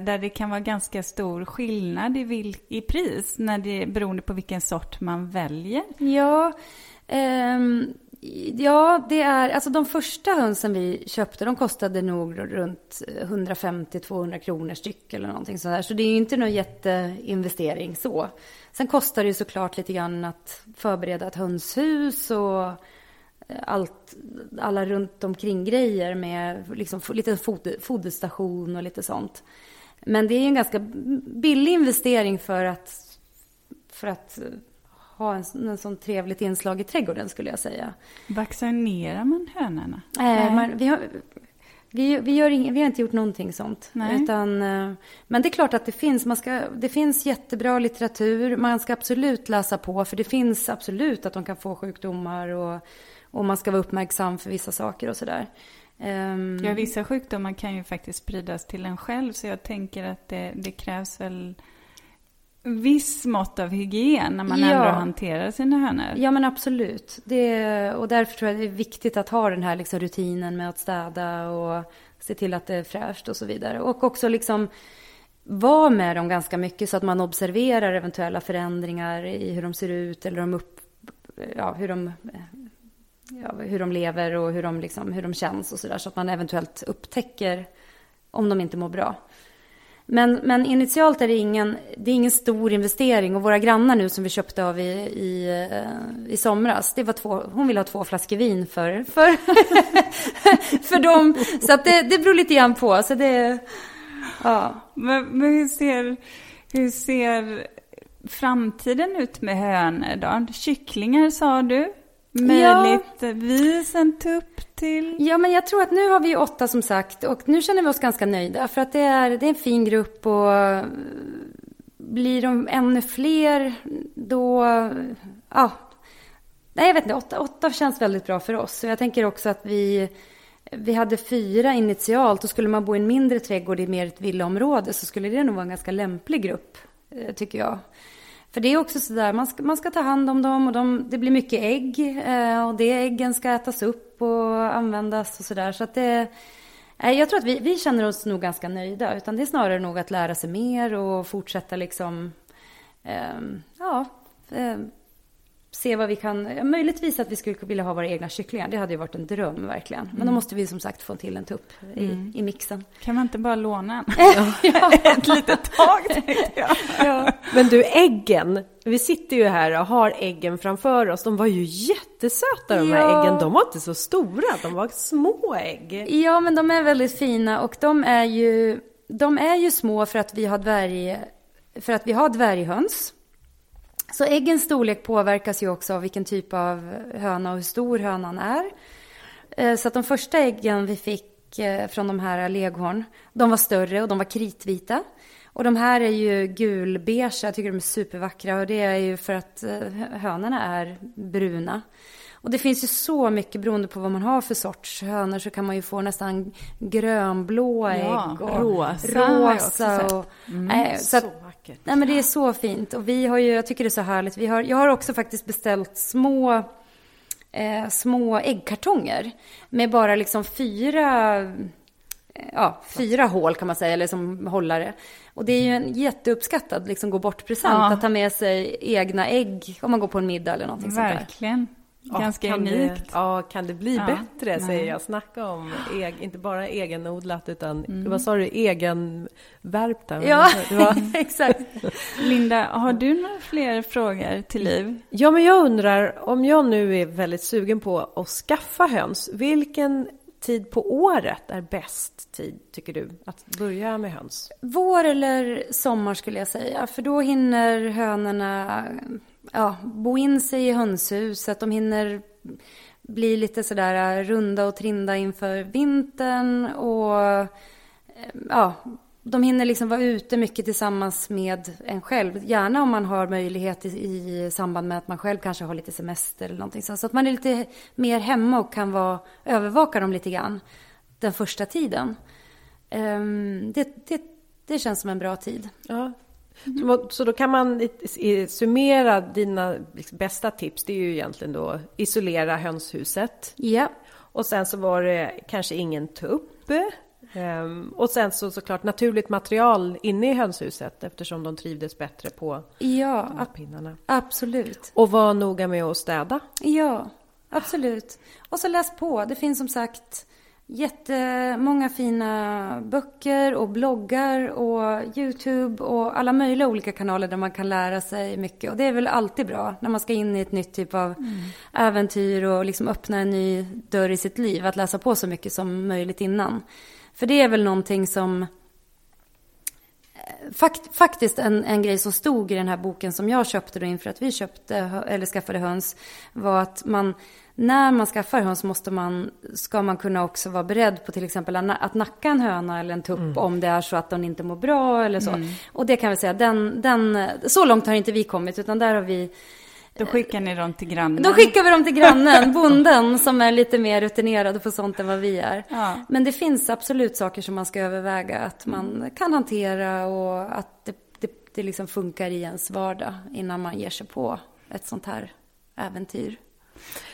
där det kan vara ganska stor skillnad i, vil, i pris när det, beroende på vilken sort man väljer. Ja, um, ja, det är, alltså de första hönsen vi köpte, de kostade nog runt 150-200 kronor styck eller någonting sådär. Så det är ju inte någon jätteinvestering så. Sen kostar det ju såklart lite grann att förbereda ett hönshus och allt, alla runt omkring grejer med liksom lite foder, foderstation och lite sånt. Men det är en ganska billig investering för att, för att ha en, en sån trevligt inslag i trädgården skulle jag säga. Vaccinerar man hönorna? Eh, man, vi, har, vi, vi, gör ing, vi har inte gjort någonting sånt. Utan, eh, men det är klart att det finns. Man ska, det finns jättebra litteratur. Man ska absolut läsa på. För det finns absolut att de kan få sjukdomar. Och, och man ska vara uppmärksam för vissa saker och sådär. Um... Ja, vissa sjukdomar kan ju faktiskt spridas till en själv. Så jag tänker att det, det krävs väl viss mått av hygien när man ja. ändå hanterar sina hönor. Ja, men absolut. Det, och därför tror jag det är viktigt att ha den här liksom rutinen med att städa och se till att det är fräscht och så vidare. Och också liksom vara med dem ganska mycket så att man observerar eventuella förändringar i hur de ser ut eller de upp, ja, hur de ja, hur de lever och hur de, liksom, hur de känns och sådär. Så att man eventuellt upptäcker om de inte mår bra. Men, men initialt är det, ingen, det är ingen stor investering. Och våra grannar nu som vi köpte av i, i, eh, i somras, det var två, hon ville ha två flaskor vin för, för, för dem. Så att det, det beror lite grann på. Så det, ja. men, men hur, ser, hur ser framtiden ut med hönor då? Kycklingar sa du? Möjligtvis ja. en tupp till? Ja, men jag tror att nu har vi åtta som sagt och nu känner vi oss ganska nöjda för att det är, det är en fin grupp och blir de ännu fler då, ja, nej jag vet inte, åtta, åtta känns väldigt bra för oss. Så jag tänker också att vi, vi hade fyra initialt och skulle man bo i en mindre trädgård i mer ett villaområde så skulle det nog vara en ganska lämplig grupp, eh, tycker jag. För det är också sådär, man ska, man ska ta hand om dem och de, det blir mycket ägg eh, och det äggen ska ätas upp och användas och sådär. Så att det, eh, jag tror att vi, vi känner oss nog ganska nöjda. Utan det är snarare nog att lära sig mer och fortsätta liksom, eh, ja, eh, se vad vi kan, möjligtvis att vi skulle vilja ha våra egna kycklingar. Det hade ju varit en dröm verkligen. Men då måste vi som sagt få till en tupp i, i mixen. Kan man inte bara låna en? Ja. Ett litet tag jag. Ja. Men du, äggen. Vi sitter ju här och har äggen framför oss. De var ju jättesöta de här Ja. äggen. De var inte så stora, de var små ägg. Ja, men de är väldigt fina och de är ju, de är ju små för att vi har dvärg, för att vi har dvärghöns. Så äggens storlek påverkas ju också av vilken typ av höna och hur stor hönan är. Eh, så att de första äggen vi fick eh, från de här leghorn, de var större och de var kritvita. Och de här är ju gulbeiga, jag tycker de är supervackra och det är ju för att eh, hönorna är bruna. Och det finns ju så mycket beroende på vad man har för sorts hönor så kan man ju få nästan grönblå ägg Ja, och rosa rosa och... Nej, så att, vackert. nej men det är så fint och vi har ju, jag tycker det är så härligt, vi har, jag har också faktiskt beställt små eh, små äggkartonger med bara liksom fyra, eh, ja, fyra hål kan man säga, eller som hållare. Och det är ju en jätteuppskattad liksom, gå bort-present Ja. att ta med sig egna ägg om man går på en middag eller någonting sånt där. Ja, Ganska kan unikt. Det, ja, kan det bli Ja, bättre säger nej. jag. Snacka om eg, inte bara egenodlat utan, Mm. vad sa du, egenvärpta? Ja, exakt. Linda, har du några fler frågor till Liv? ja, men jag undrar, om jag nu är väldigt sugen på att skaffa höns, vilken tid på året är bäst tid, tycker du, att börja med höns? Vår eller sommar skulle jag säga, för då hinner hönorna ja, bo in sig i hönshuset. De hinner bli lite sådär äh, runda och trinda inför vintern och äh, ja, de hinner liksom vara ute mycket tillsammans med en själv. Gärna om man har möjlighet i, i samband med att man själv kanske har lite semester eller någonting. Så så att man är lite mer hemma och kan vara, övervaka dem lite grann den första tiden. Um, det, det, det känns som en bra tid. Ja. Så, så då kan man summera dina liksom, bästa tips. Det är ju egentligen då isolera hönshuset. Ja, Och sen så var det kanske ingen tupp. Ehm, och sen så såklart naturligt material inne i hönshuset eftersom de trivdes bättre på ja pinnarna. absolut. Och var noga med att städa. Ja, absolut. Och så läs på. Det finns som sagt jättemånga fina böcker och bloggar och Youtube och alla möjliga olika kanaler där man kan lära sig mycket. Och det är väl alltid bra när man ska in i ett nytt typ av äventyr och liksom öppna en ny dörr i sitt liv. Att läsa på så mycket som möjligt innan. För det är väl någonting som Fakt, faktiskt en, en grej som stod i den här boken som jag köpte då inför att vi köpte eller skaffade höns var att man när man skaffar höns måste man, ska man kunna också vara beredd på till exempel att na- att nacka en höna eller en tupp om det är så att den inte mår bra eller så. Och det kan vi säga, den, den, så långt har inte vi kommit utan där har vi Då skickar ni dem till grannen. då skickar vi dem till grannen, bonden, som är lite mer rutinerad på sånt än vad vi är. Ja. Men det finns absolut saker som man ska överväga att man kan hantera och att det, det, det liksom funkar i ens vardag innan man ger sig på ett sånt här äventyr.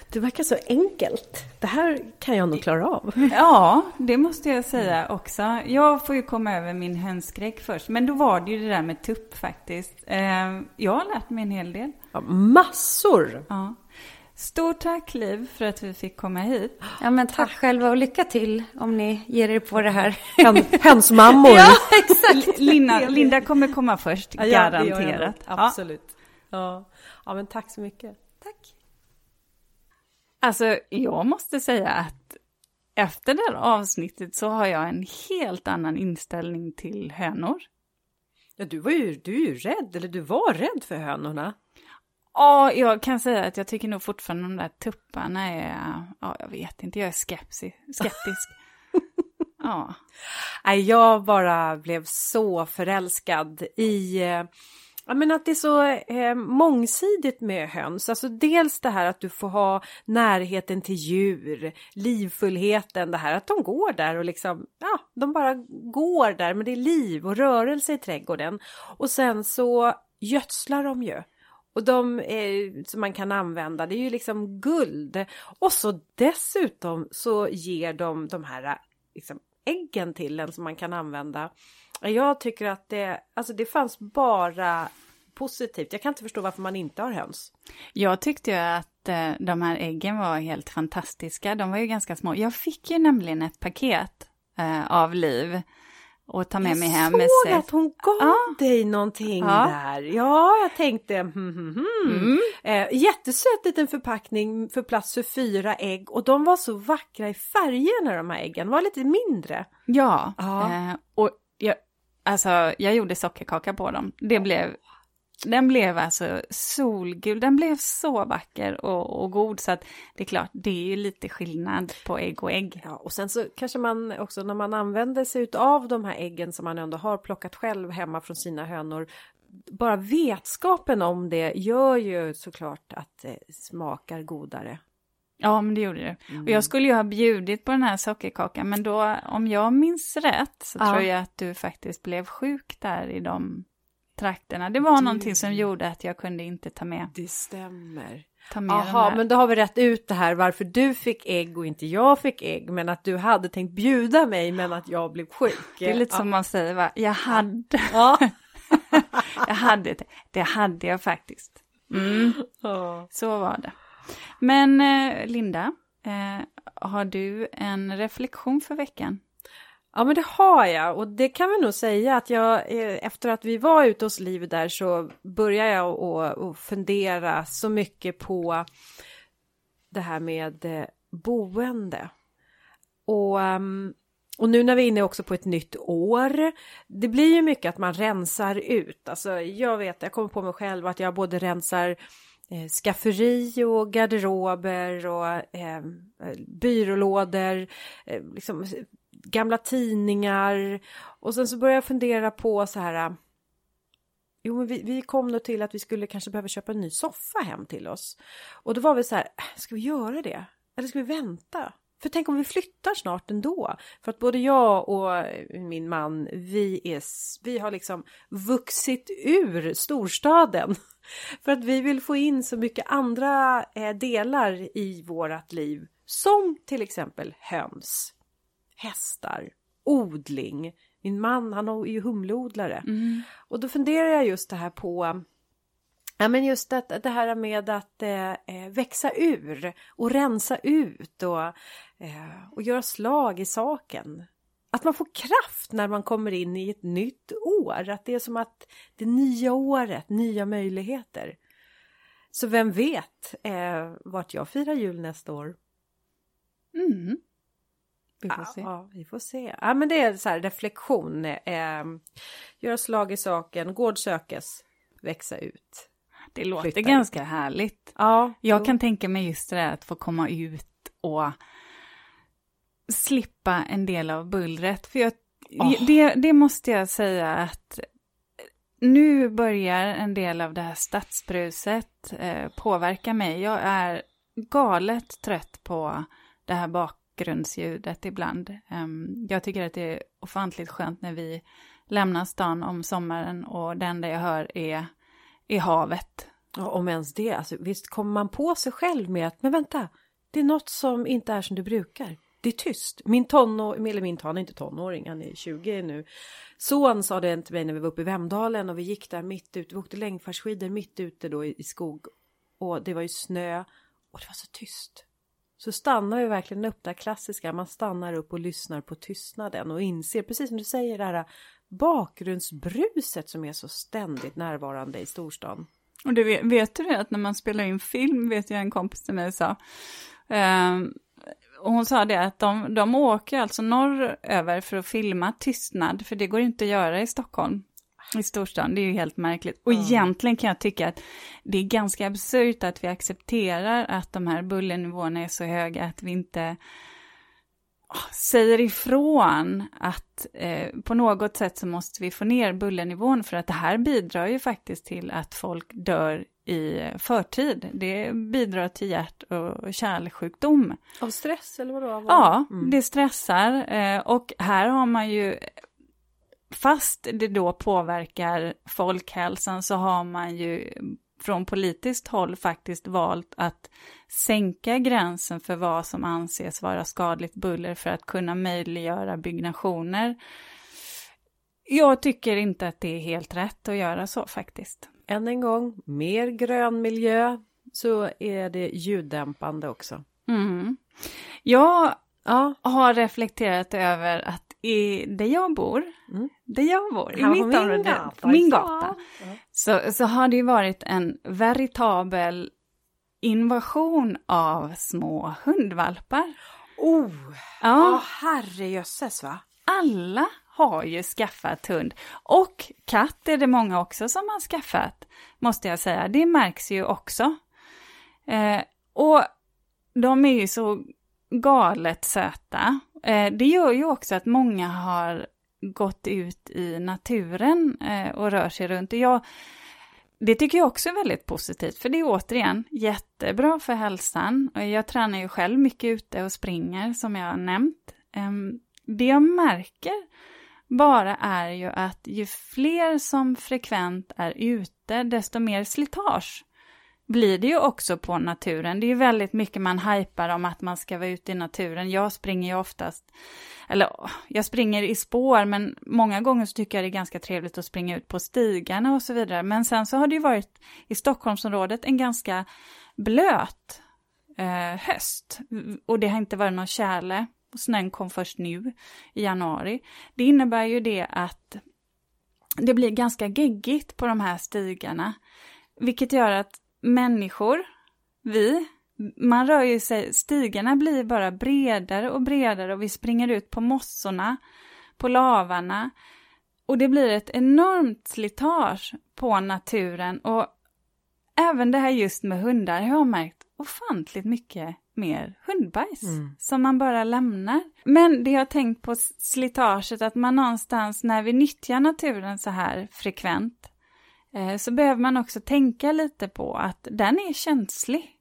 Det verkar så enkelt. Det här kan jag nog klara av. Ja, det måste jag säga också. Jag får ju komma över min hönsskräck först. Men då var det ju det där med tupp faktiskt. Eh, Jag har lärt mig en hel del. Ja, massor! Ja. Stort tack Liv för att vi fick komma hit. Ja men tack själva och lycka till om ni ger er på det här. Hön, hönsmammor! ja, exakt. Linda, Linda kommer komma först, Ja, ja, garanterat. nog. Absolut. Ja. ja, men tack så mycket. Tack. Alltså, jag måste säga att efter det här avsnittet så har jag en helt annan inställning till hönor. Ja, du var ju, du är ju rädd, eller du var rädd för hönorna. Ja, jag kan säga att jag tycker nog fortfarande de där tupparna är, ja, jag vet inte, jag är skepsi, skeptisk. ja. Nej, jag bara blev så förälskad i eh, Ja, men att det är så eh, mångsidigt med höns. Alltså dels det här att du får ha närheten till djur, livfullheten, det här att de går där och liksom, ja, de bara går där, men det är liv och rörelse i trädgården. Och sen så gödslar de ju. Och de är, som man kan använda, det är ju liksom guld. Och så dessutom så ger de de här eh, liksom, äggen till en som man kan använda. Eh, jag tycker att det, alltså det fanns bara positivt. Jag kan inte förstå varför man inte har höns. Jag tyckte ju att eh, de här äggen var helt fantastiska. De var ju ganska små. Jag fick ju nämligen ett paket eh, av Liv och ta med jag mig hem. Jag såg att hon gav ja. dig någonting ja. där. Ja, jag tänkte hmm, hmm, hmm. Mm. Eh, jättesöt liten förpackning för plats för fyra ägg och de var så vackra i färgerna de här äggen. De var lite mindre. Ja, eh, och jag, alltså, jag gjorde sockerkaka på dem. Det blev den blev alltså solgul, den blev så vacker och, och, god så att det är klart, det är ju lite skillnad på ägg och ägg. Ja, och sen så kanske man också när man använder sig av de här äggen som man ändå har plockat själv hemma från sina hönor, bara vetskapen om det gör ju såklart att det smakar godare. Ja, men det gjorde det. Mm. Och jag skulle ju ha bjudit på den här sockerkakan, men då, om jag minns rätt, så ja. tror jag att du faktiskt blev sjuk där i de trakterna. Det var det... någonting som gjorde att jag kunde inte ta med. Det stämmer. Jaha, men då har vi rätt ut det här varför du fick ägg och inte jag fick ägg, men att du hade tänkt bjuda mig men att jag blev sjuk. Det är lite ja. som man säger va, jag hade. Ja. jag hade det, det hade jag faktiskt. Mm. Ja. Så var det. Men eh, Linda, eh, har du en reflektion för veckan? Ja men det har jag och det kan vi nog säga att jag eh, efter att vi var ute hos Liv där så började jag att fundera så mycket på det här med eh, boende. Och, ehm, och nu när vi är inne också på ett nytt år, det blir ju mycket att man rensar ut. Alltså jag vet, jag kommer på mig själv att jag både rensar eh, skafferi och garderober och ehm, eh, byrålådor, eh, liksom gamla tidningar och sen så började jag fundera på så här. Äh, jo, men vi, vi kom då till att vi skulle kanske behöva köpa en ny soffa hem till oss. Och då var vi så här, äh, ska vi göra det? Eller ska vi vänta? För tänk om vi flyttar snart ändå. För att både jag och äh, min man, vi, är, vi har liksom vuxit ur storstaden. För att vi vill få in så mycket andra delar i vårat liv. Som till exempel höns hästar, odling. Min man han är ju humleodlare. Mm. Och då funderar jag just det här på Ja men just det, det här med att eh, eh, växa ur och rensa ut och, eh, och göra slag i saken. Att man får kraft när man kommer in i ett nytt år. Att det är som att det nya året, nya möjligheter. Så vem vet eh, vart jag firar jul nästa år? Mm. Vi får ja, se. Ja, vi får se. Ja, men det är så här reflektion. Eh, göra slag i saken, gård sökes, växa ut. Det låter Flytta ganska ut. härligt. Ja, jag jo. kan tänka mig just det där att få komma ut och slippa en del av bullret. För jag, oh. det, det måste jag säga att nu börjar en del av det här stadsbruset eh, påverka mig. Jag är galet trött på det här bak bakgrundsljudet ibland. Ehm, jag tycker att det är ofantligt skönt när vi lämnar stan om sommaren och det enda jag hör är, är havet. Ja, om ens det. Alltså, visst kommer man på sig själv med att, men vänta, det är något som inte är som det brukar. Det är tyst. Min tonåring, eller min ton, inte tonåring, han är 20 nu. Son sa det till mig när vi var uppe i Vemdalen och vi gick där mitt ute, vi åkte längdfärdsskidor mitt ute då i, i skog. Och det var ju snö och det var så tyst så stannar vi verkligen upp det klassiska, man stannar upp och lyssnar på tystnaden och inser, precis som du säger, det här bakgrundsbruset som är så ständigt närvarande i storstan. Och det vet, vet du det, att när man spelar in film, vet jag en kompis till mig sa, eh, och hon sa det att de, de åker alltså norröver för att filma tystnad, för det går inte att göra i Stockholm i storstan. Det är ju helt märkligt. Och mm. egentligen kan jag tycka att det är ganska absurt att vi accepterar att de här bullernivåerna är så höga att vi inte säger ifrån att eh, på något sätt så måste vi få ner bullernivån för att det här bidrar ju faktiskt till att folk dör i förtid. Det bidrar till hjärt och kärlsjukdom. Av stress eller vadå? Ja, mm. det stressar eh, och här har man ju fast det då påverkar folkhälsan så har man ju från politiskt håll faktiskt valt att sänka gränsen för vad som anses vara skadligt buller för att kunna möjliggöra byggnationer. Jag tycker inte att det är helt rätt att göra så faktiskt. än en gång, mer grön miljö så är det ljuddämpande också. Mm. Jag Ja, har reflekterat över att i där jag bor, Mm. där jag bor, i mitt min område, gata, min ja. gata, så, så har det ju varit en veritabel invasion av små hundvalpar. Oh, Ja, ja herrejösses va? alla har ju skaffat hund. Och katt är det många också som har skaffat, måste jag säga. Det märks ju också. Eh, och de är ju så galet söta. Eh, det gör ju också att många har gått ut i naturen eh, och rör sig runt. Och jag, det tycker jag också är väldigt positivt, för det är återigen jättebra för hälsan. Och jag tränar ju själv mycket ute och springer, som jag har nämnt. Ehm, det jag märker bara är ju att ju fler som frekvent är ute, desto mer slitage blir det ju också på naturen. Det är ju väldigt mycket man hajpar om att man ska vara ute i naturen. Jag springer ju oftast, eller jag springer i spår, men många gånger så tycker jag det är ganska trevligt att springa ut på stigarna och så vidare. Men sen så har det ju varit i Stockholmsområdet en ganska blöt eh, höst och det har inte varit någon kärle. Snön kom först nu i januari. Det innebär ju det att det blir ganska geggigt på de här stigarna, vilket gör att människor, vi, man rör ju sig, stigarna blir bara bredare och bredare och vi springer ut på mossorna, på lavarna och det blir ett enormt slitage på naturen och även det här just med hundar har jag märkt ofantligt mycket mer hundbajs Mm. som man bara lämnar. Men det jag har tänkt på slitaget att man någonstans när vi nyttjar naturen så här frekvent Eh, så behöver man också tänka lite på att den är känslig.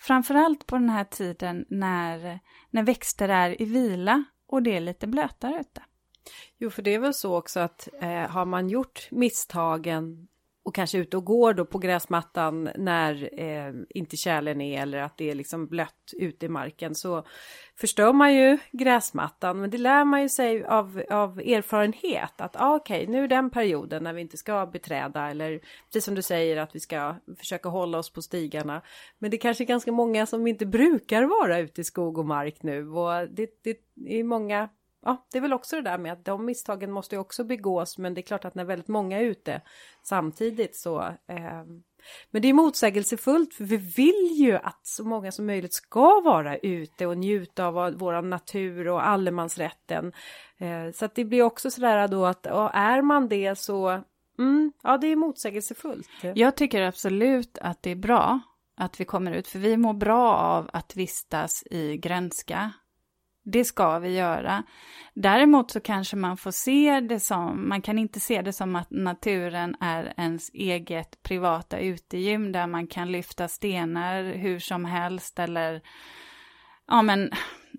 Framförallt på den här tiden när, när växter är i vila och det är lite blötare ute. Jo, för det är väl så också att eh, har man gjort misstagen och kanske ute och går då på gräsmattan när eh, inte kärlen är eller att det är liksom blött ute i marken så förstör man ju gräsmattan. Men det lär man ju sig av, av erfarenhet att ah, okej, nu är den perioden när vi inte ska beträda eller precis som du säger att vi ska försöka hålla oss på stigarna. Men det kanske är ganska många som inte brukar vara ute i skog och mark nu och det, det är många ja, det är väl också det där med att de misstagen måste ju också begås, men det är klart att när väldigt många är ute samtidigt så. Eh, men det är motsägelsefullt, för vi vill ju att så många som möjligt ska vara ute och njuta av vår natur och allemansrätten. Eh, så att det blir också sådär då att ja, är man det så, mm, ja det är motsägelsefullt. Jag tycker absolut att det är bra att vi kommer ut, för vi mår bra av att vistas i grönska. Det ska vi göra. Däremot så kanske man får se det som, man kan inte se det som att naturen är ens eget privata utegym där man kan lyfta stenar hur som helst eller ja men,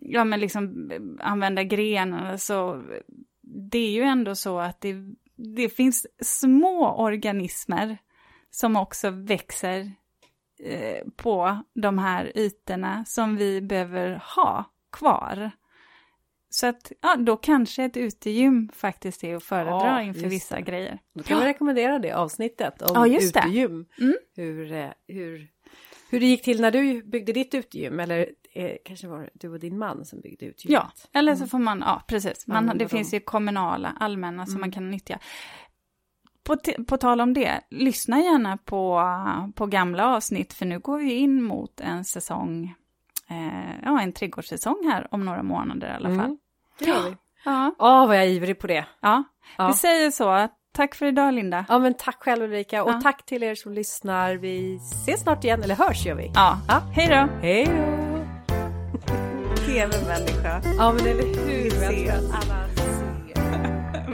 ja men liksom använda grenar så det är ju ändå så att det, det finns små organismer som också växer eh, på de här ytorna som vi behöver ha kvar. Så att, ja, då kanske ett utegym faktiskt är att föredra Ja, inför vissa det. grejer. Då kan vi rekommendera det avsnittet om Ja, just det. utegym. Mm. Hur, eh, hur, hur det gick till när du byggde ditt utegym eller eh, kanske var det du och din man som byggde utegymmet? Ja, eller så får man, ja precis, man, det finns ju kommunala, allmänna som Mm. man kan nyttja. På, på tal om det, lyssna gärna på, på gamla avsnitt för nu går vi in mot en säsong, eh, ja en trädgårdssäsong här om några månader i alla fall. Mm. Det gör vi. Ja, Åh, vad jag är ivrig på det. ja. Ja. vi säger så. Tack för idag Linda. Ja, men tack själv Ulrika och Ja. tack till er som lyssnar. Vi ses snart igen, eller hörs gör vi. Ja, Ja. hej då. Hej då! TV-människa. Ja, men eller hur? Vi ses. Alla